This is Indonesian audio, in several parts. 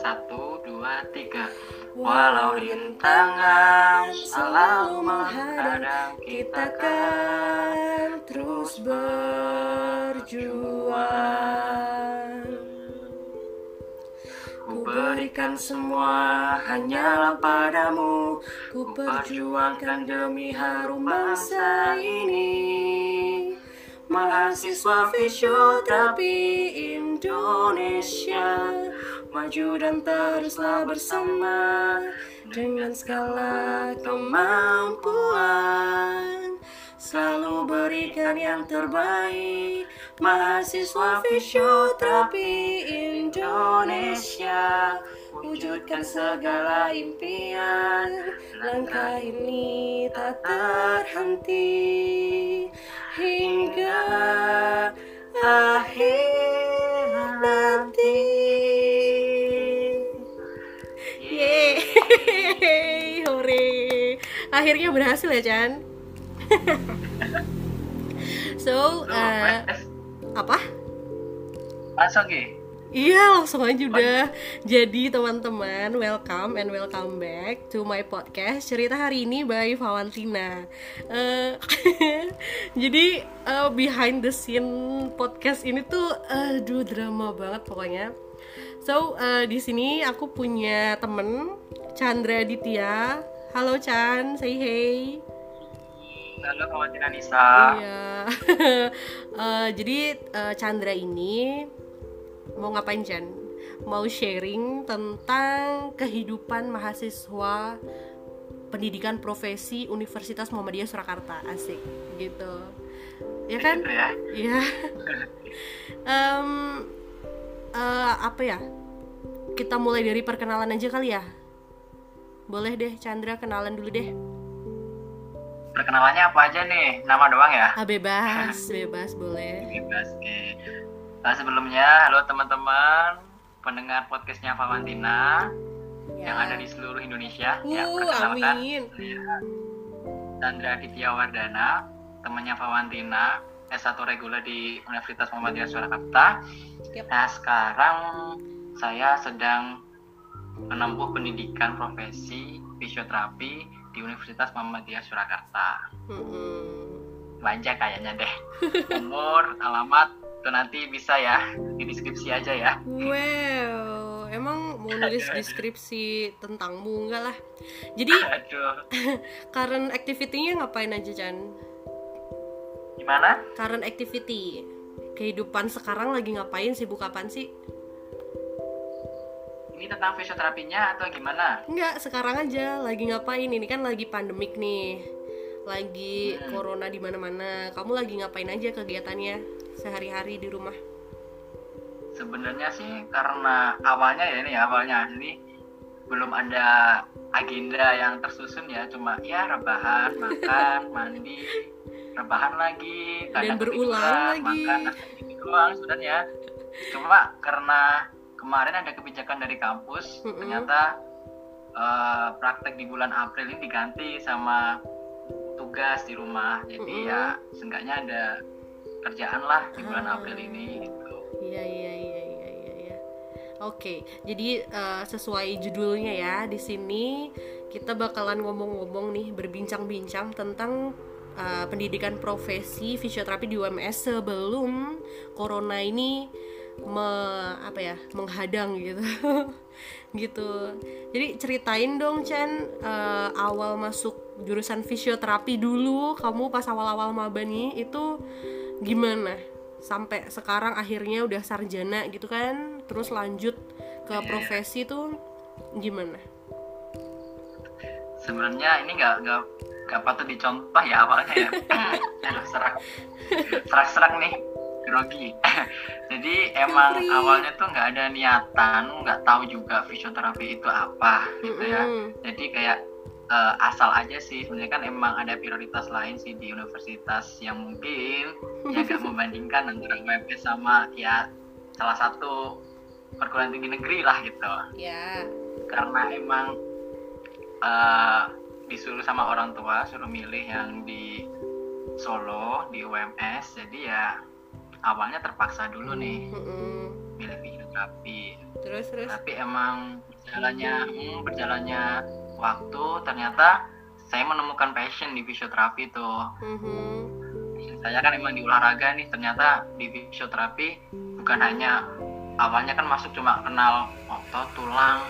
Satu, dua, tiga. Walau rintangan selalu menghadang Kita kan terus berjuang. Ku berikan semua hanyalah padamu. Ku perjuangkan demi harum bangsa ini Mahasiswa fisioterapi Indonesia. Maju dan teruslah bersama Dengan segala kemampuan. Selalu berikan yang terbaik. Mahasiswa fisioterapi Indonesia. Wujudkan segala impian. Langkah ini tak terhenti Hingga akhir nanti Yeay, hore. Akhirnya berhasil ya, Chan. so, uh, apa? Langsung Ki Iya, langsung aja udah. Jadi teman-teman, welcome and welcome back to my podcast cerita hari ini by Valentina. Uh, jadi uh, behind the scene podcast ini tuh, aduh drama banget pokoknya. So uh, di sini aku punya temen Chandra Ditya. Halo Chan, say hey. Halo Valentina Nisa Iya. uh, jadi uh, Chandra ini mau ngapain Chan? Mau sharing tentang kehidupan mahasiswa pendidikan profesi Universitas Muhammadiyah Surakarta. Asik gitu. Ya kan? Gitu ya Iya. Em, eh, apa ya? Kita mulai dari perkenalan aja kali ya. Boleh deh, Chandra kenalan dulu deh. Perkenalannya apa aja nih? Nama doang ya? Ah, bebas, bebas boleh. Bebas Nah sebelumnya, halo teman-teman Pendengar podcastnya Valentina Yang ada di seluruh Indonesia ya, Uh, perkenalkan, amin. saya Chandra Aditya Wardana Temannya Valentina S1 reguler di Universitas Muhammadiyah Surakarta Yap. Nah sekarang saya sedang menempuh pendidikan profesi fisioterapi di Universitas Muhammadiyah Surakarta. Mm-mm. Manja kayaknya deh. Umur, alamat, itu nanti bisa ya di deskripsi aja ya. Wow, emang mau nulis deskripsi tentangmu enggak lah. Jadi current activity-nya ngapain aja Chan? gimana? Current activity kehidupan sekarang lagi ngapain sibuk kapan sih? Ini tentang fisioterapinya atau gimana? Enggak, sekarang aja lagi ngapain? Ini kan lagi pandemik nih. Lagi Hmm. corona di mana-mana. Kamu lagi ngapain aja kegiatannya sehari-hari di rumah? Sebenarnya sih karena awalnya ya ini ya awalnya jadi belum ada agenda yang tersusun ya cuma ya rebahan makan mandi rebahan lagi Dan kadang berulang ketiduran, lagi. makan gitu doang sebenarnya cuma karena kemarin ada kebijakan dari kampus Mm-mm. ternyata eh, praktek di bulan April ini diganti sama tugas di rumah jadi Mm-mm. ya seenggaknya ada kerjaan lah di bulan Ah. April ini gitu. Iya iya iya iya iya. iya. Oke, jadi eh, sesuai judulnya ya di sini kita bakalan ngomong-ngomong nih berbincang-bincang tentang eh, pendidikan profesi fisioterapi di UMS sebelum corona ini me, apa ya menghadang gitu gitu. Jadi ceritain dong Chan eh, awal masuk jurusan fisioterapi dulu kamu pas awal-awal maba nih itu gimana? sampai sekarang akhirnya udah sarjana gitu kan? Terus lanjut ke profesi tuh gimana? Sebenarnya ini nggak nggak nggak patut dicontoh ya awalnya ya. Aduh serak. Serak serak nih. Grogi. Jadi emang awalnya tuh nggak ada niatan nggak tahu juga fisioterapi itu apa gitu ya. Mm-mm. jadi kayak eh, asal aja sih. Sebenarnya kan emang ada prioritas lain sih di universitas yang mungkin ya nggak membandingkan antara UMS sama ya salah satu perguruan tinggi negeri lah gitu. Ya. Karena emang eh, disuruh sama orang tua suruh milih yang di Solo di UMS jadi ya awalnya terpaksa dulu nih Mm-mm. pilih fisioterapi terus terus? Tapi emang berjalannya hmm, berjalannya waktu ternyata saya menemukan passion di fisioterapi tuh. Mhm. saya kan emang di olahraga nih ternyata di fisioterapi bukan hanya awalnya kan masuk cuma kenal otot tulang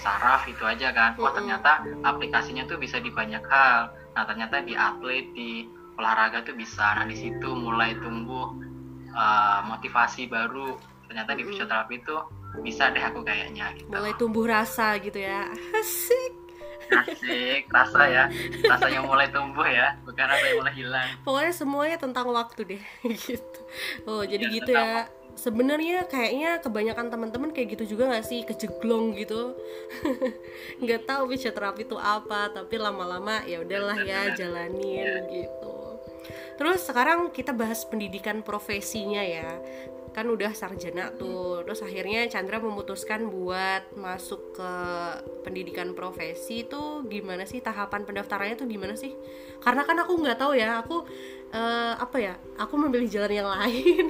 saraf itu aja kan. Wah Mm-mm. ternyata aplikasinya tuh bisa di banyak hal. Nah ternyata di atlet di olahraga tuh bisa. Nah di situ mulai tumbuh uh, motivasi baru. Ternyata di fisioterapi tuh bisa deh aku kayaknya gitu. Mulai tumbuh rasa gitu ya. Asik asik rasa ya. Rasanya mulai tumbuh ya bukan rasanya mulai hilang. Pokoknya semuanya tentang waktu deh gitu. Oh jadi Ya, gitu ya. sebenarnya kayaknya kebanyakan teman-teman kayak gitu juga nggak sih? Kejeglong gitu. Nggak tahu fisioterapi itu apa tapi lama-lama ya udahlah ya jalanin gitu. Terus sekarang kita bahas pendidikan profesinya ya kan udah sarjana tuh. Terus akhirnya Chandra memutuskan buat masuk ke pendidikan profesi itu gimana sih? Tahapan pendaftarannya tuh gimana sih? Karena kan aku nggak tahu ya aku eh, apa ya aku memilih jalan yang lain.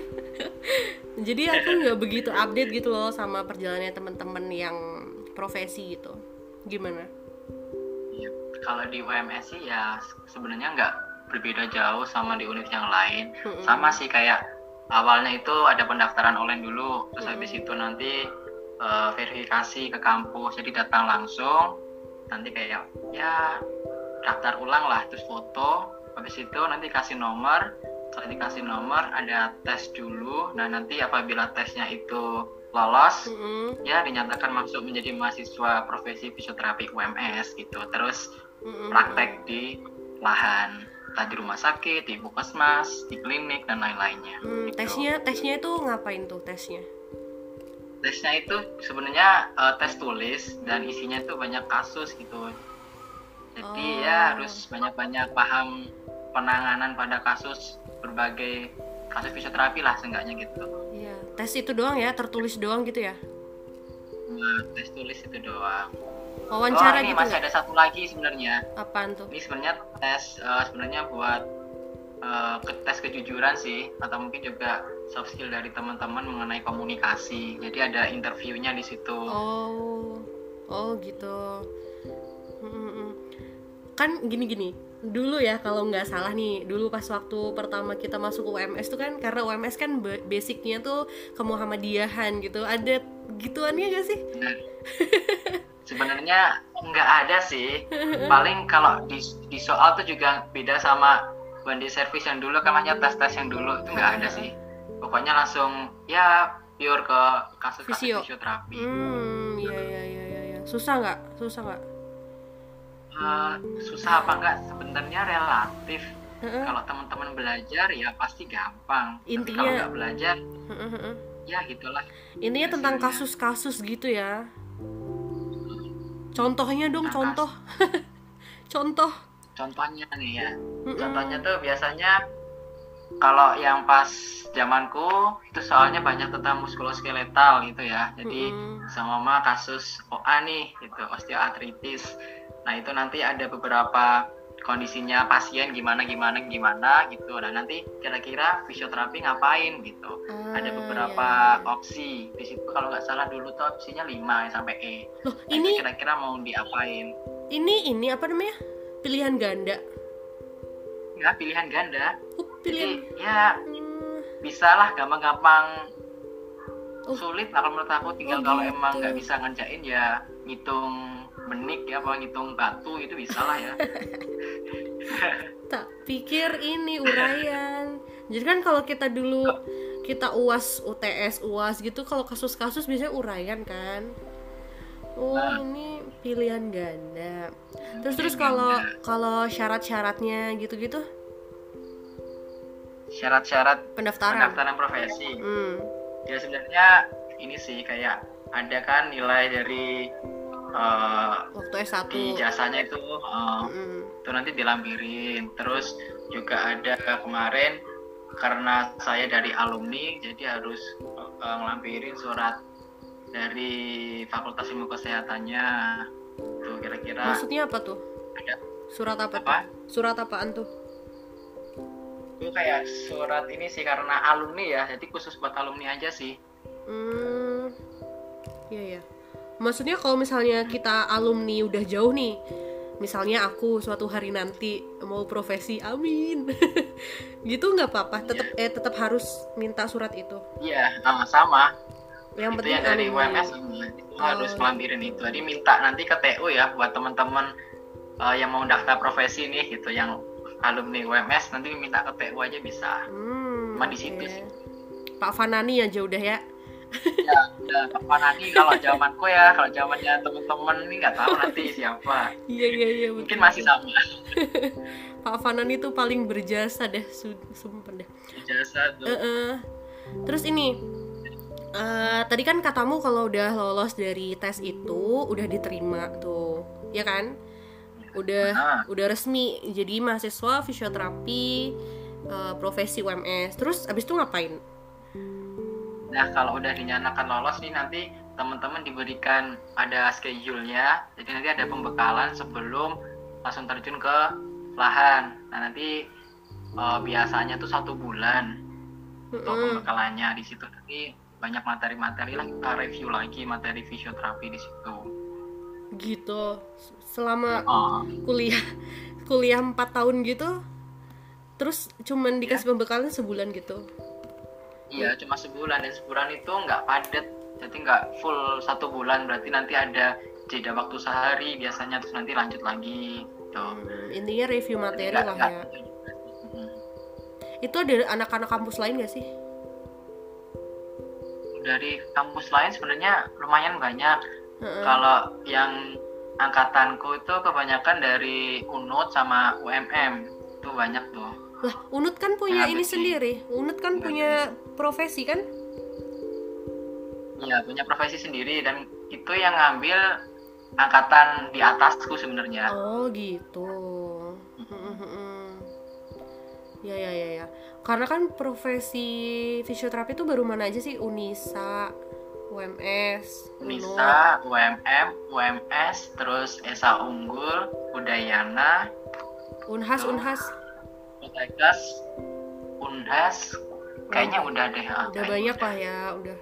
Jadi aku nggak begitu update gitu loh sama perjalanannya teman-teman yang profesi gitu. Gimana? Iya, kalau di UMS sih ya sebenarnya nggak berbeda jauh sama di unit yang lain. Sama sih kayak awalnya itu ada pendaftaran online dulu, terus habis itu nanti eh, verifikasi ke kampus, jadi datang langsung, nanti kayak ya daftar ulang lah, terus foto, habis itu nanti kasih nomor, setelah dikasih nomor ada tes dulu, nah nanti apabila tesnya itu lolos, Mm-mm, ya dinyatakan masuk menjadi mahasiswa profesi fisioterapi UMS gitu terus mm-mm, praktek di lahan entah di rumah sakit di puskesmas di klinik dan lain-lainnya Hmm, gitu. tesnya tesnya itu ngapain tuh tesnya tesnya itu sebenarnya eh, tes tulis dan isinya itu banyak kasus gitu jadi Oh. ya harus banyak-banyak paham penanganan pada kasus berbagai kasus fisioterapi lah seenggaknya gitu Iya, tes itu doang ya, tertulis doang gitu ya. Nah, tes tulis itu doang Wawancara oh ini gitu masih nggak? ada satu lagi sebenarnya Apaan tuh? ini sebenarnya tes eh, sebenarnya buat ke tes kejujuran sih atau mungkin juga soft skill dari teman-teman mengenai komunikasi jadi ada interviewnya di situ Oh, oh gitu. Mm-mm. Kan gini-gini. Dulu ya kalau nggak salah nih, dulu pas waktu pertama kita masuk UMS tuh kan karena UMS kan ba- basicnya tuh ke Muhammadiyahan gitu. Ada gituannya gak sih? Benar. sebenarnya nggak ada sih paling kalau di, di soal tuh juga beda sama bandi service yang dulu hanya tes tes yang dulu itu nggak ada sih pokoknya langsung ya pure ke kasus kasus Fisio. fisioterapi Hmm, iya iya iya iya. iya. Susah nggak? Susah nggak? Eh, susah apa enggak sebenarnya relatif kalau teman-teman belajar ya pasti gampang Tapi Intinya- kalau nggak belajar ya gitulah Intinya tentang kasus-kasus gitu ya. Contohnya dong, contoh. contoh. contohnya nih ya Mm-mm. contohnya tuh biasanya kalau yang pas zamanku itu soalnya banyak tentang muskuloskeletal gitu ya jadi Mm-mm. sama mama kasus OA nih gitu osteoartritis nah itu nanti ada beberapa kondisinya pasien gimana gimana gimana gitu nah nanti kira-kira fisioterapi ngapain gitu Ah, ada beberapa iya, iya. opsi di situ kalau nggak salah dulu tuh opsinya 5 sampai E Loh, Nah, ini kira-kira mau diapain ini ini apa namanya? Pilihan ganda. ya pilihan ganda jadi pilihan. ya Hmm, bisa lah gampang-gampang Oh. sulit lah kalau menurut aku tinggal Oh, kalau gitu. emang nggak bisa ngerjain ya ngitung benik ya apa ngitung batu itu bisa lah ya tak pikir ini uraian. Jadi kan kalau kita dulu kita UAS, UTS, UAS gitu kalau kasus-kasus biasanya uraian kan. Oh, Nah. ini pilihan ganda. Terus terus kalau kalau syarat-syaratnya gitu-gitu syarat-syarat pendaftaran. pendaftaran profesi Hmm. ya sebenarnya ini sih kayak ada kan nilai dari eh, Waktu S1. di jasanya itu eh, Mm-mm. itu nanti dilampirin terus juga ada kemarin karena saya dari alumni jadi harus eh, ngelampirin surat dari Fakultas Ilmu Kesehatannya tuh kira-kira Maksudnya apa tuh? ada Surat apa, Apa? tuh? Surat apaan tuh? aku kayak surat ini sih karena alumni ya jadi khusus buat alumni aja sih Hmm, iya ya. Maksudnya kalau misalnya kita alumni udah jauh nih, misalnya aku suatu hari nanti mau profesi, amin. gitu nggak apa-apa, tetap eh tetap harus minta surat itu. iya sama sama Yang itu penting yang dari. UMS itu harus Oh. melampirin itu jadi minta nanti ke TU ya buat teman-teman eh, yang mau daftar profesi nih gitu yang alumni UMS nanti minta ke TU aja bisa Hmm, Cuma di situ sih. Pak Fanani aja udah ya. Ya kapan nanti kalau zamanku ya kalau zamannya teman-teman ini nggak tahu nanti siapa Iya iya iya. mungkin betul. masih sama Pak Fanani tuh paling berjasa deh, su- sumpah deh. jasa tuh Eh, eh. Terus ini, eh, tadi kan katamu kalau udah lolos dari tes itu udah diterima tuh, ya kan? Udah Ah. udah resmi jadi mahasiswa fisioterapi eh, profesi UMS. Terus abis itu ngapain? Nah, kalau udah dinyatakan lolos nih nanti teman-teman diberikan ada schedule-nya. Jadi nanti ada pembekalan sebelum langsung terjun ke lahan. Nah, nanti eh, biasanya tuh satu bulan untuk Mm-mm. pembekalannya di situ nanti banyak materi-materi lah kita review lagi materi fisioterapi di situ. Gitu. Selama Oh, kuliah kuliah 4 tahun gitu. Terus cuman dikasih pembekalan sebulan gitu. Iya cuma sebulan dan sebulan itu nggak padat. Jadi nggak full satu bulan berarti nanti ada jeda waktu sehari biasanya terus nanti lanjut lagi gitu. Hmm, intinya review materi Nggak- lah nggak- ya. Itu ada anak-anak kampus lain gak sih? dari kampus lain sebenarnya lumayan banyak. Heeh. Kalau yang angkatanku itu kebanyakan dari UNUD sama UMM itu banyak tuh. Lah, Unut kan punya Yang ini sendiri. Unut kan punya profesi kan? Iya punya profesi sendiri dan itu yang ngambil angkatan di atasku sebenarnya. Oh, gitu. Ya ya ya ya. Karena kan profesi fisioterapi itu baru mana aja sih? Unisa, UMS. Unisa, UMM, UMS, terus Esa Unggul, Udayana, Unhas, Unhas. Utekas, Unhas, kayaknya udah deh. ah, Udah kayaknya banyak lah ya, udah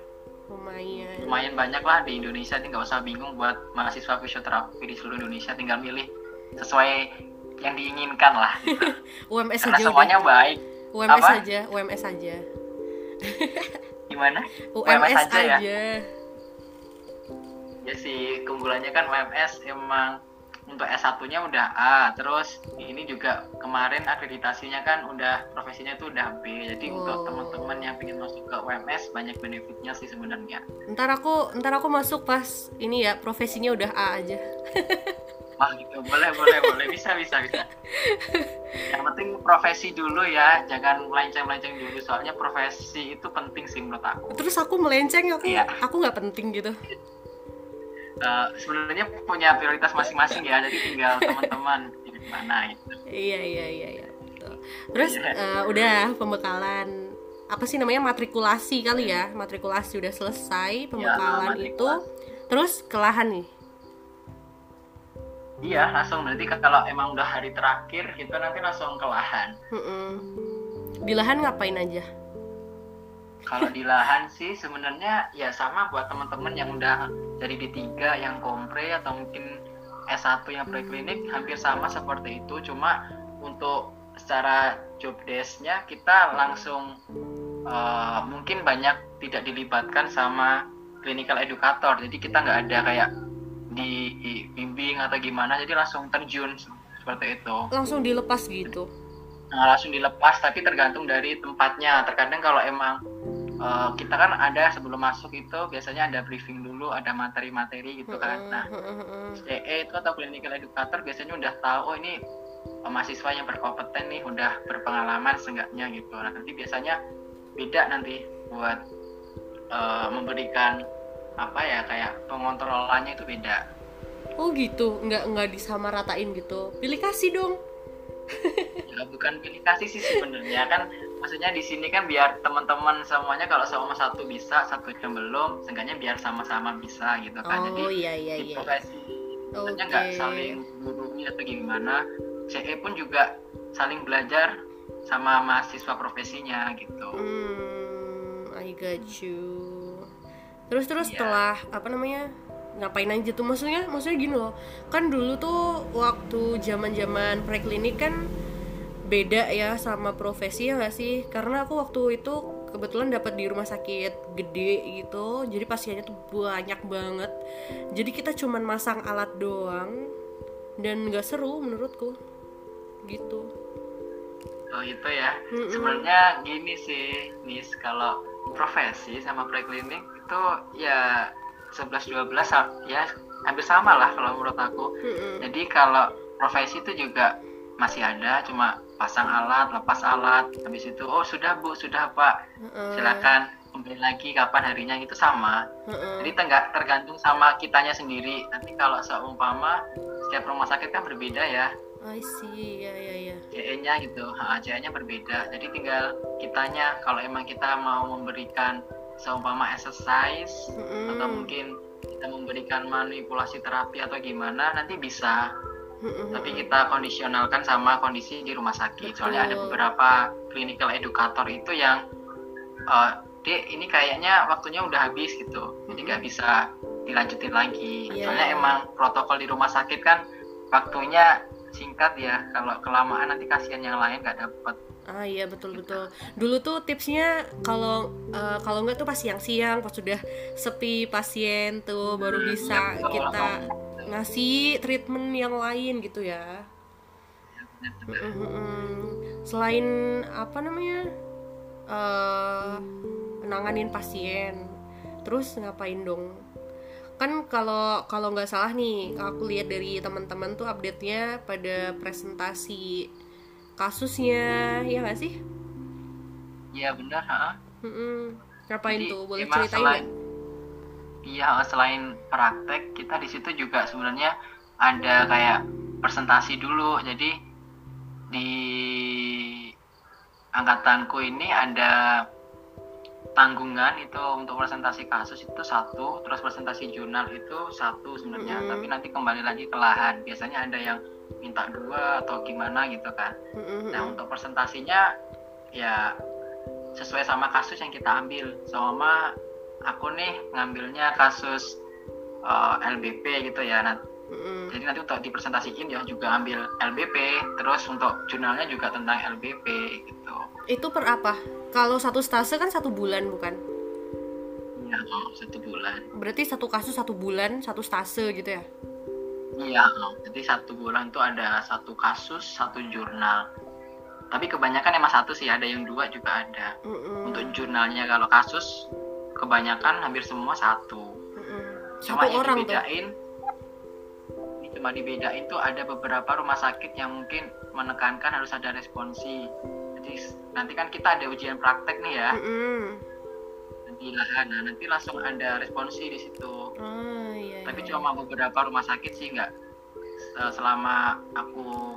lumayan. lumayan banyak lah di Indonesia nih nggak usah bingung buat mahasiswa fisioterapi di seluruh Indonesia tinggal milih sesuai yang diinginkan lah gitu. UMS karena aja semuanya udah. baik UMS apa? aja, UMS aja. gimana UMS aja ya? aja. ya sih keunggulannya kan UMS emang untuk S1 nya udah A terus ini juga kemarin akreditasinya kan udah profesinya tuh udah B jadi Oh. untuk teman-teman yang pengen masuk ke UMS banyak benefitnya sih sebenarnya Ntar aku ntar aku masuk pas ini ya profesinya udah A aja. Wah gitu, boleh, boleh, boleh, bisa, bisa, bisa. Yang penting profesi dulu ya, jangan melenceng-melenceng dulu. Soalnya profesi itu penting sih menurut aku. Terus aku melenceng aku Iya. aku nggak penting gitu. Eh, sebenarnya punya prioritas masing-masing ya, jadi tinggal teman-teman di mana gitu. Iya iya iya iya. betul. Terus Iya. eh, udah pembekalan apa sih namanya matrikulasi kali ya matrikulasi udah selesai pembekalan itu matrikulasi. terus ke lahan nih Iya, langsung berarti kalau emang udah hari terakhir itu nanti langsung ke lahan. Mm-mm. di lahan ngapain aja Kalau di lahan sih sebenarnya ya sama buat teman-teman yang udah jadi D3 yang kompre atau mungkin S1 yang preklinik hampir sama seperti itu. Cuma untuk secara job desk-nya kita langsung eh, mungkin banyak tidak dilibatkan sama clinical educator. Jadi kita nggak ada kayak dibimbing atau gimana. Jadi langsung terjun seperti itu. Langsung dilepas gitu Nah, langsung dilepas tapi tergantung dari tempatnya. Terkadang kalau emang eh, kita kan ada sebelum masuk itu biasanya ada briefing dulu ada materi-materi gitu kan. Nah. CE itu atau clinical educator biasanya udah tahu oh ini eh, mahasiswa yang berkompeten nih udah berpengalaman seenggaknya gitu. Nah, nanti biasanya beda nanti buat eh, memberikan apa ya kayak pengontrolannya itu beda. Oh gitu. Nggak nggak disamaratain gitu. Pilih kasih dong ya bukan pilih kasih sih sebenarnya. Kan maksudnya di sini kan biar teman-teman semuanya kalau sama satu bisa satu jam belum seenggaknya biar sama-sama bisa gitu kan. Jadi oh iya iya di iya. profesi sebenarnya nggak saling gurui atau gimana. CE pun juga saling belajar sama mahasiswa profesinya gitu. Hmm, I got you. Terus terus Iya. setelah apa namanya ngapain aja tuh. Maksudnya maksudnya gini loh. Kan dulu tuh waktu zaman zaman preklinik kan beda ya sama profesi ya gak sih? Karena aku waktu itu kebetulan dapat di rumah sakit gede gitu. Jadi pasiennya tuh banyak banget. Jadi kita cuman masang alat doang dan nggak seru menurutku. Gitu. Oh itu ya? Mm-mm. sebenarnya gini sih nis. Kalau profesi sama preklinik itu ya 11-12 sa- ya hampir sama lah kalau menurut aku. Mm-mm. jadi kalau profesi itu juga masih ada cuma pasang alat lepas alat habis itu oh sudah bu sudah pak. Heeh. silakan kembali lagi kapan harinya itu sama. Heeh. jadi tenggak tergantung sama kitanya sendiri. Nanti kalau seumpama setiap rumah sakit kan berbeda ya. I see. Ya ya ya. CE-nya gitu. CE-nya berbeda. Jadi tinggal kitanya kalau emang kita mau memberikan seumpama exercise Mm-mm. atau mungkin kita memberikan manipulasi terapi atau gimana nanti bisa Mm-mm. tapi kita kondisionalkan sama kondisi di rumah sakit soalnya ada Betul. beberapa clinical educator itu yang eh dek ini kayaknya waktunya udah habis gitu jadi nggak bisa dilanjutin lagi Iya. soalnya emang protokol di rumah sakit kan waktunya singkat ya kalau kelamaan nanti kasihan yang lain nggak dapet Ah iya betul betul. Dulu tuh tipsnya kalau eh, kalau nggak tuh pas siang-siang pas sudah sepi pasien tuh baru bisa kita ngasih treatment yang lain gitu ya. Selain apa namanya eh nanganin pasien, terus ngapain dong? Kan kalau kalau nggak salah nih, aku lihat dari teman-teman tuh update-nya pada presentasi kasusnya, ya nggak sih? iya benar ha? Mm-mm. Ngapain Jadi, tuh? Boleh ceritain selain-? Iya, selain praktek, kita di situ juga sebenarnya ada kayak presentasi dulu. Jadi di angkatanku ini ada tanggungan itu untuk presentasi kasus itu satu, terus presentasi jurnal itu satu sebenarnya. Mm-mm. Tapi nanti kembali lagi ke lahan. Biasanya ada yang minta dua atau gimana gitu kan. Mm-mm. Nah untuk presentasinya ya sesuai sama kasus yang kita ambil. Sama aku nih ngambilnya kasus eh, LBP gitu ya. Nah, Mm-mm. jadi nanti untuk dipresentasiin ya juga ambil LBP. Terus untuk jurnalnya juga tentang LBP gitu. Itu per apa? Kalau satu stase kan satu bulan bukan? Iya oh, satu bulan. Berarti satu kasus satu bulan, satu stase gitu ya? Iya, jadi satu bulan tuh ada satu kasus, satu jurnal. Tapi kebanyakan emang satu sih, ada yang dua juga ada. Mm-mm. Untuk jurnalnya kalau kasus kebanyakan hampir semua satu. Mm-mm. cuma Satu yang orang dibedain ini cuma dibedain tuh ada beberapa rumah sakit yang mungkin menekankan harus ada responsi jadi nanti kan kita ada ujian praktek nih ya Mm-mm. Di lahan nah nanti langsung ada responsi di situ Ah iya. tapi iya. cuma beberapa rumah sakit sih nggak Se- selama aku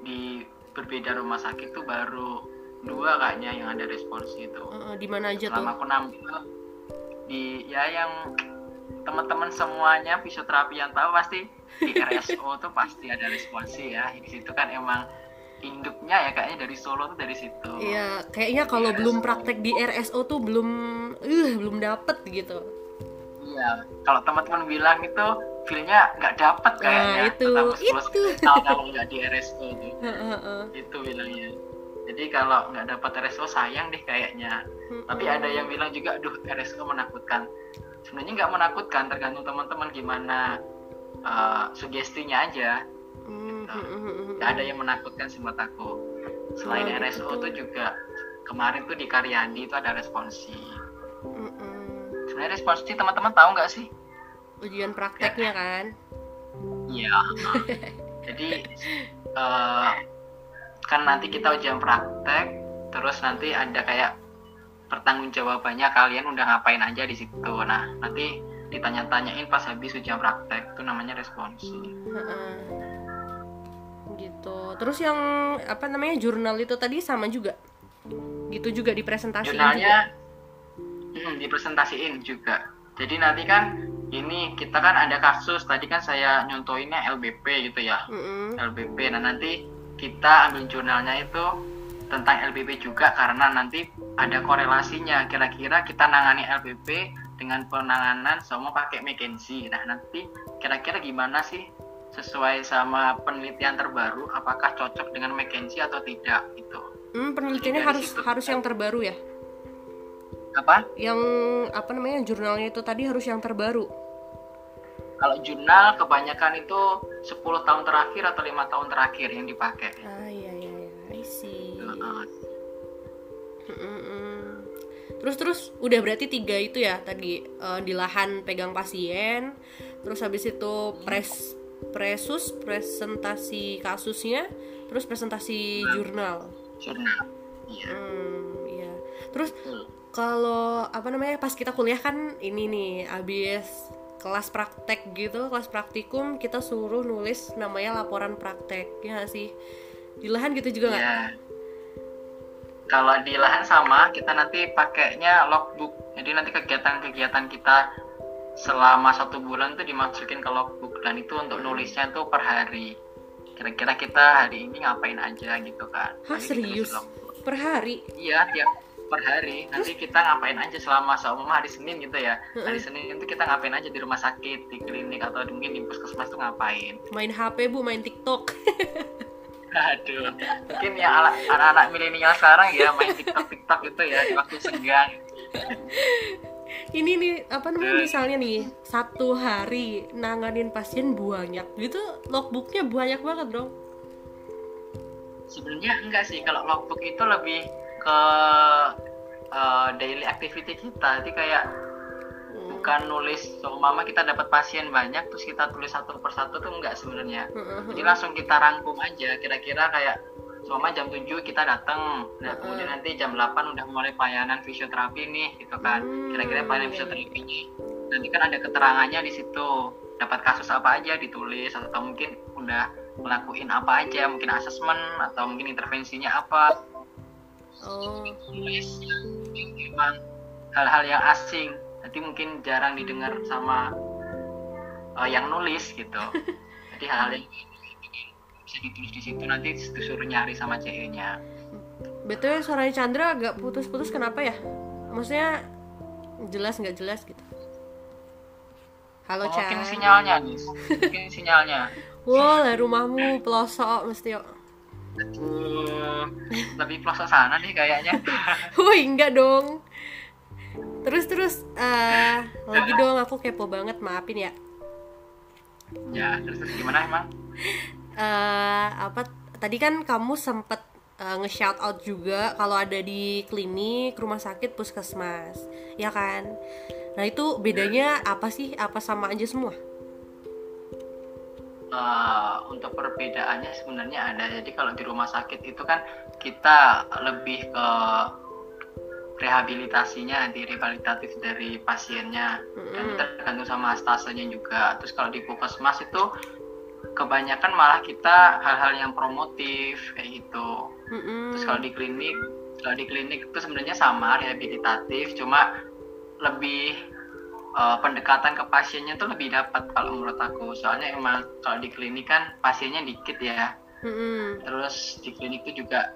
di berbeda rumah sakit tuh baru dua kayaknya yang ada responsi itu Uh, uh, di mana aja tuh? selama aku nampil di ya yang teman-teman semuanya fisioterapi yang tahu pasti di RSO tuh pasti ada responsi ya di situ kan emang induknya ya kayaknya dari Solo tuh dari situ. Iya, kayaknya kalau Di belum praktek di RSO tuh belum uh belum dapet gitu. iya kalau teman-teman bilang itu feelnya nggak dapet kayaknya Nah, itu, itu. kalau nggak di RSO tuh. Itu bilangnya. Jadi kalau nggak dapat RSO sayang deh kayaknya. Tapi ada yang bilang juga duh RSO menakutkan. Sebenarnya nggak menakutkan tergantung teman-teman gimana uh, sugestinya aja Mm, Nggak ada yang menakutkan sih menurut aku selain Oh, RSO gitu. tuh juga kemarin tuh di Karyadi itu ada responsi mm, mm. sebenarnya responsi teman-teman tahu nggak sih Ujian prakteknya kan? iya jadi uh, kan nanti kita ujian praktek terus nanti ada kayak pertanggungjawabannya kalian udah ngapain aja di situ nah nanti ditanya-tanyain pas habis ujian praktek itu namanya responsi Heeh. Gitu. Terus yang apa namanya jurnal itu tadi sama juga? Gitu juga dipresentasiin juga? jurnalnya hmm, dipresentasiin juga jadi nanti kan ini kita kan ada kasus tadi kan saya nyontoinnya LBP gitu ya Mm-mm. LBP nah nanti kita ambil jurnalnya itu tentang LBP juga karena nanti ada korelasinya kira-kira kita nangani LBP dengan penanganan semua pakai McKinsey nah nanti kira-kira gimana sih sesuai sama penelitian terbaru apakah cocok dengan McKinsey atau tidak gitu. Hmm, penelitiannya harus situ harus yang terbaru ya? Apa? Yang apa namanya jurnalnya itu tadi harus yang terbaru? Kalau jurnal kebanyakan itu 10 tahun terakhir atau lima tahun terakhir yang dipakai. Ah iya iya iya I see. Heeh. Mm-mm. Terus terus udah berarti tiga itu ya tadi eh, di lahan pegang pasien, terus habis itu pres presus presentasi kasusnya, terus presentasi jurnal. jurnal iya Hmm, iya. Terus kalau apa namanya pas kita kuliah kan ini nih abis kelas praktek gitu, kelas praktikum kita suruh nulis namanya laporan praktek ya nggak sih. Di lahan gitu juga nggak? Ya. Kalau di lahan sama, kita nanti pakainya logbook. Jadi nanti kegiatan-kegiatan kita selama satu bulan tuh dimasukin ke logbook dan itu untuk nulisnya tuh per hari. Kira-kira kita hari ini ngapain aja gitu kan? Hah serius? Per hari? Iya, tiap per hari. Nanti kita ngapain aja selama seumpama hari Senin gitu ya. Hari Senin itu kita ngapain aja di rumah sakit, di klinik atau mungkin di puskesmas tuh ngapain? Main HP bu, main TikTok. Aduh, mungkin ya anak-anak milenial sekarang ya main TikTok TikTok itu ya di waktu senggang. ini nih apa namanya misalnya nih satu hari nanganin pasien banyak. Gitu logbooknya banyak banget dong. Sebenarnya enggak sih kalau logbook itu lebih ke uh, daily activity kita. Jadi kayak bukan nulis seumpama kita dapat pasien banyak terus kita tulis satu persatu tuh enggak sebenarnya. Jadi langsung kita rangkum aja kira-kira kayak seumpama jam 7 kita datang, nah kemudian nanti jam 8 udah mulai pelayanan fisioterapi nih gitu kan. Kira-kira pelayanan fisioterapinya nanti kan ada keterangannya di situ. Dapat kasus apa aja ditulis atau mungkin udah ngelakuin apa aja, mungkin asesmen atau mungkin intervensinya apa. oh Tulis yang memang hal-hal yang asing. Nanti mungkin jarang didengar sama uh, yang nulis gitu. Jadi hal-hal yang bisa ditulis di situ nanti disuruh nyari sama CE-nya. btw suaranya Chandra agak putus-putus kenapa ya maksudnya jelas nggak jelas gitu halo Oh, mungkin sinyalnya nih, mungkin sinyalnya. wah lah rumahmu pelosok mesti yuk Aduh, lebih pelosok sana nih kayaknya. Woi enggak dong terus terus eh lagi dong aku kepo banget maafin ya ya, terus, terus gimana emang? Eh apa tadi kan kamu sempet eh, nge-shout out juga kalau ada di klinik, rumah sakit, puskesmas, ya kan? Nah itu bedanya apa sih? Apa sama aja semua? Eh, untuk perbedaannya sebenarnya ada. Jadi kalau di rumah sakit itu kan kita lebih ke rehabilitasinya, di rehabilitatif dari pasiennya dan Mm-mm. tergantung sama stasenya juga. Terus kalau di puskesmas itu kebanyakan malah kita hal-hal yang promotif kayak gitu. Mm-mm. Terus kalau di klinik, kalau di klinik itu sebenarnya sama rehabilitatif, cuma lebih eh, pendekatan ke pasiennya tuh lebih dapat kalau menurut aku. Soalnya emang kalau di klinik kan pasiennya dikit ya. Mm-mm. Terus di klinik itu juga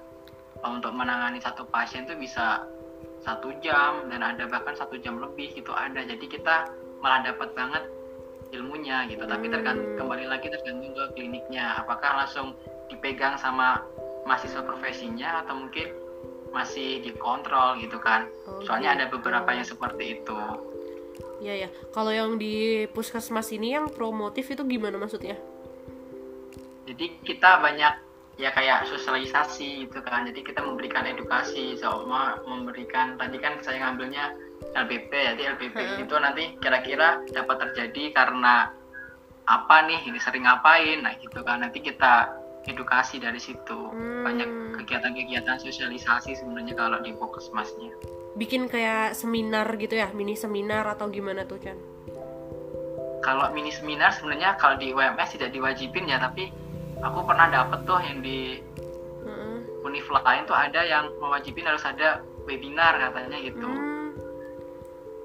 eh, untuk menangani satu pasien tuh bisa satu jam dan ada bahkan satu jam lebih gitu ada. Jadi kita malah dapat banget ilmunya gitu. Tapi tergantung kembali lagi tergantung ke kliniknya. Apakah langsung dipegang sama mahasiswa profesinya atau mungkin masih dikontrol gitu kan. Oh, Soalnya ada gitu. beberapa yang seperti itu. Iya ya. Kalau yang di puskesmas ini yang promotif itu gimana maksudnya? Jadi kita banyak ya kayak sosialisasi gitu kan. Jadi kita memberikan edukasi sama memberikan tadi kan saya ngambilnya LBP jadi LBP itu nanti kira-kira dapat terjadi karena apa nih ini sering ngapain nah gitu kan nanti kita edukasi dari situ Hmm. banyak kegiatan-kegiatan sosialisasi sebenarnya kalau di puskesmasnya Bikin kayak seminar gitu ya, mini seminar atau gimana tuh Chan? kalau mini seminar sebenarnya kalau di UMS tidak diwajibin ya tapi aku pernah dapet tuh yang di Mm-mm. univ lain tuh ada yang mewajibin harus ada webinar katanya gitu Hmm.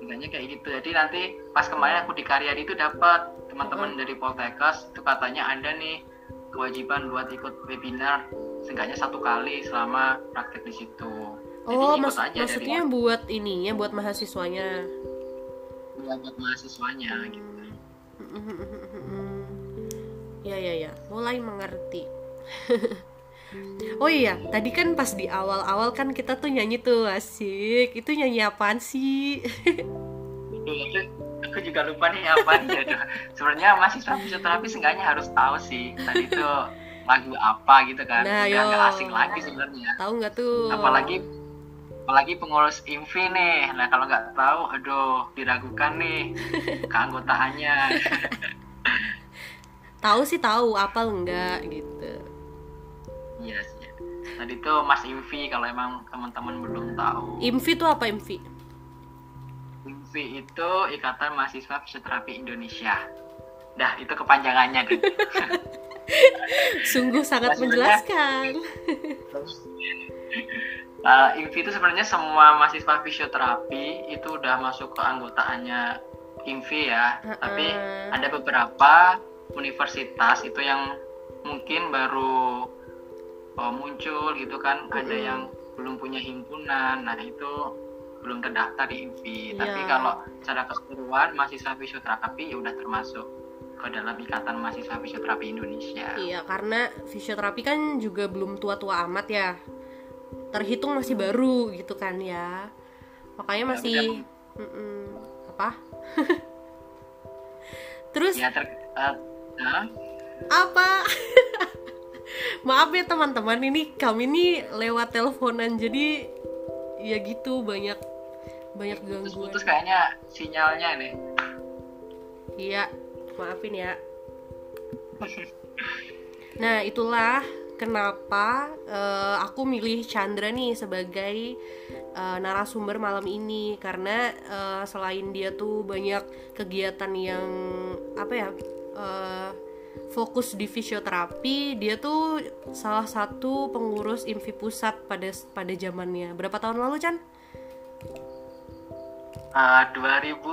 Katanya kayak gitu. Jadi nanti pas kemarin aku di Karyadi itu dapat teman-teman dari Poltekkes itu katanya ada nih kewajiban buat ikut webinar seenggaknya satu kali selama praktek di situ. Jadi oh mas aja dari maksudnya buat ininya buat mahasiswanya? Ya, buat mahasiswanya gitu. Ya ya ya. Mulai mengerti oh iya tadi kan pas di awal-awal kan kita tuh nyanyi tuh asik. Itu nyanyi apaan sih? Aku, aku juga lupa nih apa nih aduh. sebenarnya mahasiswa fisioterapi seenggaknya harus tahu sih tadi itu lagu apa gitu kan. Nah, udah nggak asing lagi sebenarnya. Tahu nggak tuh? Apalagi apalagi pengurus IMFI nih. Nah kalau nggak tahu aduh diragukan nih keanggotaannya. Tahu sih tahu apa enggak gitu iya sih. Tadi tuh Mas IMFI kalau emang teman-teman belum tahu. IMFI tuh apa IMFI IMFI itu Ikatan Mahasiswa Fisioterapi Indonesia. Dah itu kepanjangannya deh. Sungguh sangat Maksudnya- menjelaskan. Uh, IMFI itu sebenarnya semua mahasiswa fisioterapi itu udah masuk ke anggotaannya IMFI ya. Heeh. Tapi ada beberapa universitas itu yang mungkin baru uh, muncul gitu kan. Ada Mm-mm. yang belum punya himpunan. Nah itu belum terdaftar di IMFI. Tapi Iya. kalau secara keseluruhan mahasiswa fisioterapi ya udah termasuk ke dalam Ikatan Mahasiswa Fisioterapi Indonesia. iya karena fisioterapi kan juga belum tua-tua amat ya terhitung masih baru gitu kan ya makanya Ya, masih Mm-mm. apa terus Ya ter, uh, nah, apa maaf ya teman-teman ini kami ini lewat teleponan jadi ya gitu banyak banyak gangguan. putus-putus kayaknya sinyalnya nih. iya maafin ya. Nah itulah kenapa eh, aku milih Chandra nih sebagai eh, narasumber malam ini. Karena eh, selain dia tuh banyak kegiatan yang apa ya eh, fokus di fisioterapi dia tuh salah satu pengurus IMFI pusat pada pada zamannya berapa tahun lalu Chan? Uh, 2015,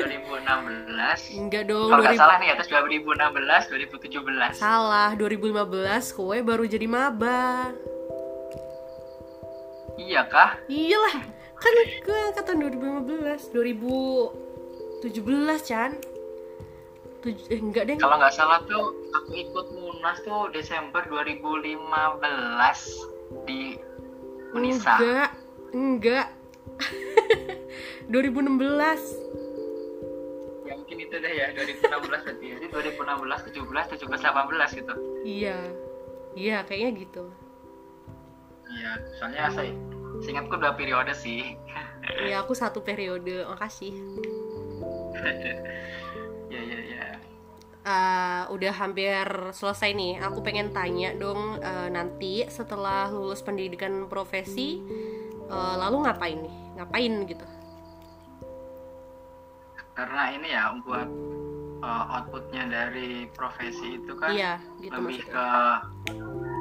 2016. Enggak dong Kalau nggak 2000 salah nih atas 2016, 2017. Salah, 2015 kowe baru jadi maba. Iya kah? Iyalah, kan gue angkatan 2015, 2017 Chan. Tuj eh, enggak deh. Kalau nggak salah tuh aku ikut Munas tuh Desember 2015 di Unisa. Enggak, enggak. 2016. Ya mungkin itu deh ya 2016 berarti. Jadi 2016, 17, 17, 18 gitu. Iya. Iya, kayaknya gitu. Iya, soalnya saya seingatku dua periode sih. Iya, aku satu periode. Makasih. Eh, udah hampir selesai nih. Aku pengen tanya dong eh, nanti setelah lulus pendidikan profesi, eh, lalu ngapain nih? Ngapain gitu? Karena ini ya buat uh, outputnya dari profesi itu kan Iya, gitu lebih maksudnya. ke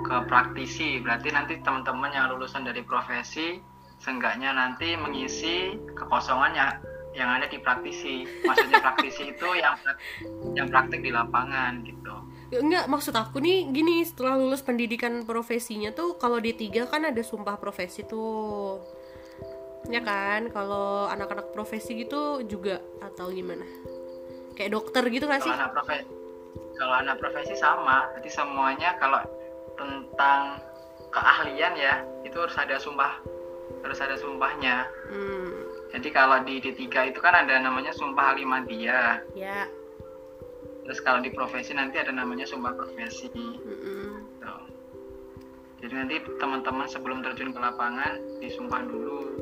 ke praktisi berarti nanti teman-teman yang lulusan dari profesi seenggaknya nanti mengisi kekosongannya yang ada di praktisi maksudnya praktisi itu yang yang praktik di lapangan gitu Ya, Enggak, maksud aku nih gini, setelah lulus pendidikan profesinya tuh kalau D3 kan ada sumpah profesi tuh. Ya kan? Kalau anak-anak profesi gitu juga atau gimana? Kayak dokter gitu gak sih? kalau anak profesi kalau anak profesi sama jadi semuanya kalau tentang keahlian ya itu harus ada sumpah harus ada sumpahnya Hmm, jadi kalau di D3 itu kan ada namanya sumpah alimandia ya. terus kalau di profesi nanti ada namanya sumpah profesi. Gitu. Jadi nanti teman-teman sebelum terjun ke lapangan disumpah dulu.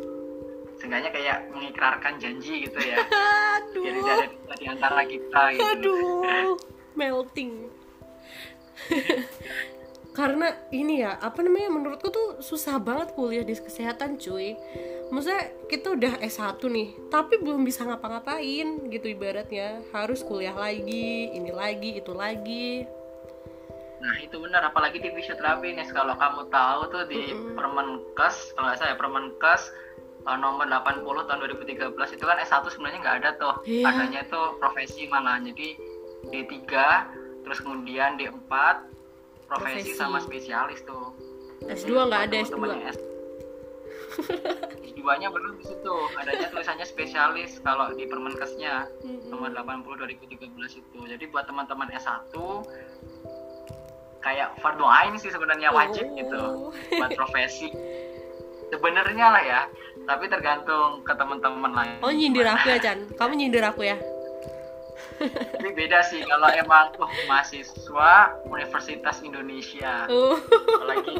Seenggaknya kayak mengikrarkan janji gitu ya. Jadi Aduh, ada di antara kita gitu. aduh, melting. Karena ini ya, apa namanya? Menurutku tuh susah banget kuliah di kesehatan, cuy. Maksudnya kita udah S1 nih, tapi belum bisa ngapa-ngapain gitu ibaratnya. Harus kuliah lagi, ini lagi, itu lagi. Nah itu benar, apalagi di fisioterapi nih. Kalau kamu tahu tuh di Permenkes, kalau nggak salah ya Permenkes eh, nomor 80 tahun 2013 itu kan S1 sebenarnya nggak ada tuh. Iya. Adanya itu profesi malah. Jadi D3, terus kemudian D4, profesi, Profesi. sama spesialis tuh. S2 nggak ada S2 S2 nya belum di situ. Adanya tulisannya spesialis kalau di Permenkesnya. Nomor 80 2013 itu. Jadi buat teman-teman S1 kayak fardu ain sih sebenarnya wajib Oh. gitu. Buat profesi. Sebenarnya lah ya. Tapi tergantung ke teman-teman lain. Oh nyindir aku ya Chan? Kamu nyindir aku ya tapi beda sih kalau emang oh, mahasiswa Universitas Indonesia oh apalagi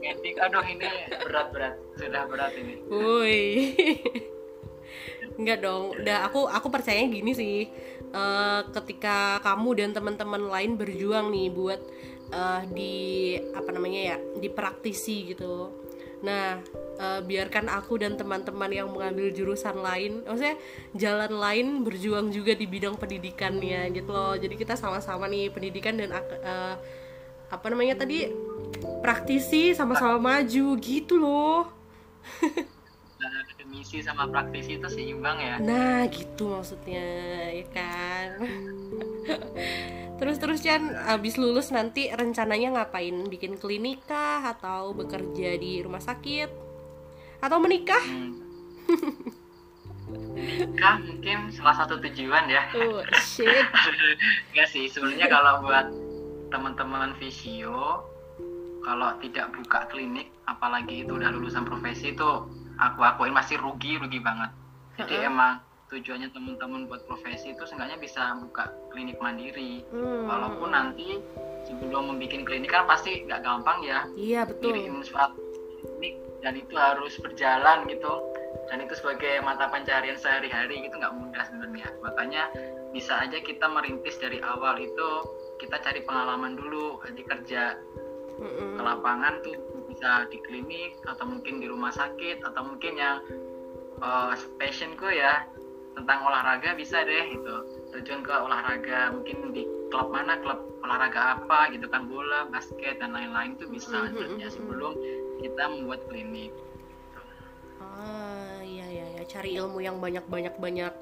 edik aduh ini berat-berat sudah berat ini Woi. Enggak dong. Udah aku aku percaya gini sih. Eh, ketika kamu dan teman-teman lain berjuang nih buat eh, di apa namanya ya, dipraktisi gitu. Nah, eh, biarkan aku dan teman-teman yang mengambil jurusan lain, maksudnya jalan lain berjuang juga di bidang pendidikannya gitu loh. Jadi kita sama-sama nih pendidikan dan eh, apa namanya tadi praktisi sama-sama maju gitu loh. akademisi sama praktisi itu seimbang ya Nah gitu maksudnya ya kan Terus terus Chan abis lulus nanti rencananya ngapain? Bikin klinik kah? Atau bekerja di rumah sakit? Atau menikah? Hmm. Mungkin salah satu tujuan ya Oh shit Enggak sih sebenarnya kalau buat teman-teman visio kalau tidak buka klinik apalagi itu udah lulusan profesi itu aku akuin masih rugi rugi banget jadi Heeh. emang tujuannya teman-teman buat profesi itu seenggaknya bisa buka klinik mandiri. Hmm. walaupun nanti sebelum membuat klinik kan pasti nggak gampang ya. Iya betul. Kirim surat klinik dan itu harus berjalan gitu. Dan itu sebagai mata pencarian sehari-hari gitu nggak mudah sebenarnya. Makanya bisa aja kita merintis dari awal itu kita cari pengalaman dulu nanti kerja Mm-mm. ke lapangan tuh bisa di klinik atau mungkin di rumah sakit atau mungkin yang uh, passionku ya tentang olahraga bisa deh gitu. Terjun ke olahraga mungkin di klub mana klub olahraga apa gitu kan bola basket dan lain-lain tuh bisa Mhm, sebenarnya mhm. sebelum kita membuat klinik. Ah iya iya ya cari ilmu yang banyak banyak banyak.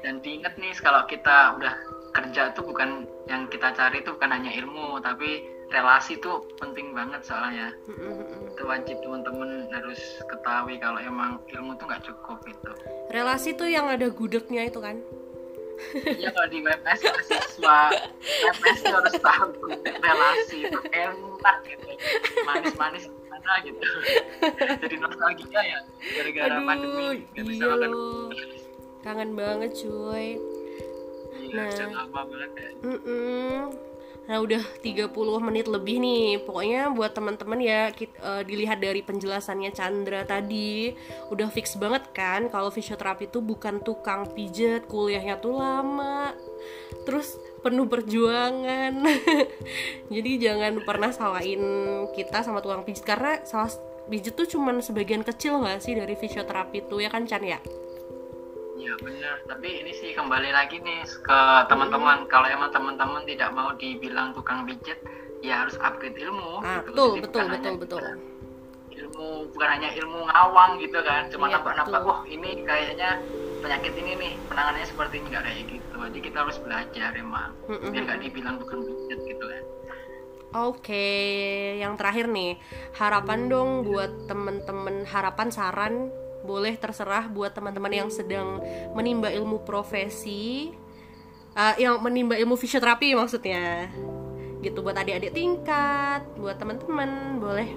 Dan diingat nih kalau kita udah kerja tuh bukan yang kita cari tuh bukan hanya ilmu tapi relasi tuh penting banget soalnya. Mm-mm-mm. itu wajib teman-teman harus ketahui kalau emang ilmu tuh nggak cukup itu Relasi tuh yang ada gudegnya itu kan? Iya kalau di WPS mahasiswa WPS tuh harus tahu relasi itu. Enak gitu manis-manis gimana gitu. Jadi nostalgia ya gara-gara pandemi Aduh bisa iya. makan. Kangen banget cuy. Iya Nah. banget ya. Nah udah 30 menit lebih nih Pokoknya buat teman-teman ya kit- eh, Dilihat dari penjelasannya Chandra tadi Udah fix banget kan Kalau fisioterapi itu bukan tukang pijet Kuliahnya tuh lama Terus penuh perjuangan Jadi jangan pernah salahin kita sama tukang pijet Karena salah pijet tuh cuman sebagian kecil gak sih dari fisioterapi itu ya kan Chan ya? Iya benar, tapi ini sih kembali lagi nih ke teman-teman. Kalau emang teman-teman tidak mau dibilang tukang pijet, ya harus upgrade ilmu. Ah, gitu. betul, Jadi betul, betul, betul. Ilmu bukan hanya ilmu ngawang gitu kan, cuma Iya, nampak-nampak, wah ini kayaknya penyakit ini nih penanganannya seperti ini nggak kayak gitu. Jadi kita harus belajar emang, Mm-mm. biar nggak dibilang tukang pijet gitu kan. Oke, yang terakhir nih, harapan dong buat temen-temen, harapan saran boleh terserah buat teman-teman yang sedang menimba ilmu profesi, eh, yang menimba ilmu fisioterapi maksudnya, gitu buat adik-adik tingkat, buat teman-teman boleh.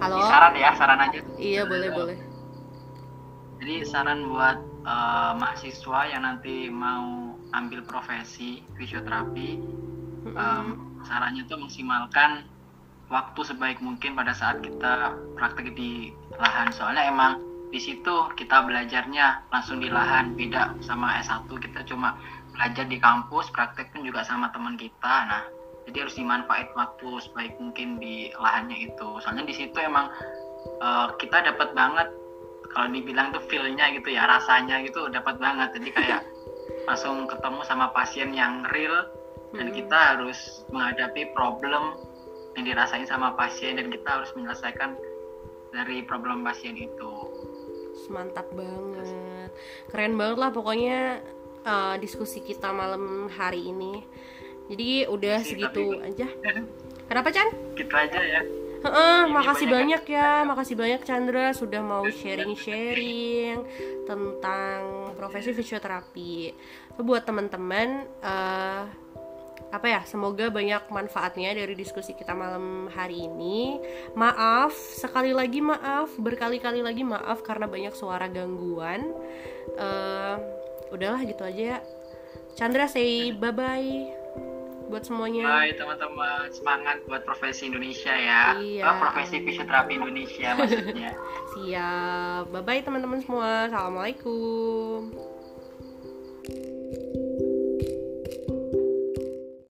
Halo, Ini saran ya, saran aja. iya boleh boleh. Jadi saran buat eh, mahasiswa yang nanti mau ambil profesi fisioterapi, em, sarannya tuh maksimalkan waktu sebaik mungkin pada saat kita praktek di lahan. Soalnya emang di situ kita belajarnya langsung di lahan, beda sama S1 kita cuma belajar di kampus, praktek pun juga sama teman kita. Nah, jadi harus dimanfaat waktu sebaik mungkin di lahannya itu. Soalnya di situ emang eh, kita dapat banget kalau dibilang tuh feel-nya gitu ya, rasanya gitu dapat banget. Jadi kayak langsung ketemu sama pasien yang real dan Hmm. kita harus menghadapi problem yang dirasain sama pasien dan kita harus menyelesaikan dari problem pasien itu. Mantap banget Keren banget lah pokoknya uh, diskusi kita malam hari ini Jadi udah segitu tapi- aja. Kenapa Chan? gitu aja ya Heeh, makasih banyak banyak ya, makasih banyak Chandra sudah mau sharing-sharing tentang profesi fisioterapi. Buat teman-teman, eh, apa ya? Semoga banyak manfaatnya dari diskusi kita malam hari ini. Maaf, sekali lagi maaf, berkali-kali lagi maaf karena banyak suara gangguan. Eh, udahlah gitu aja ya. Chandra say bye bye buat semuanya. Bye teman-teman semangat buat profesi Indonesia ya Iya. Oh, profesi fisioterapi Indonesia maksudnya Siap. Bye bye teman-teman semua. Assalamualaikum.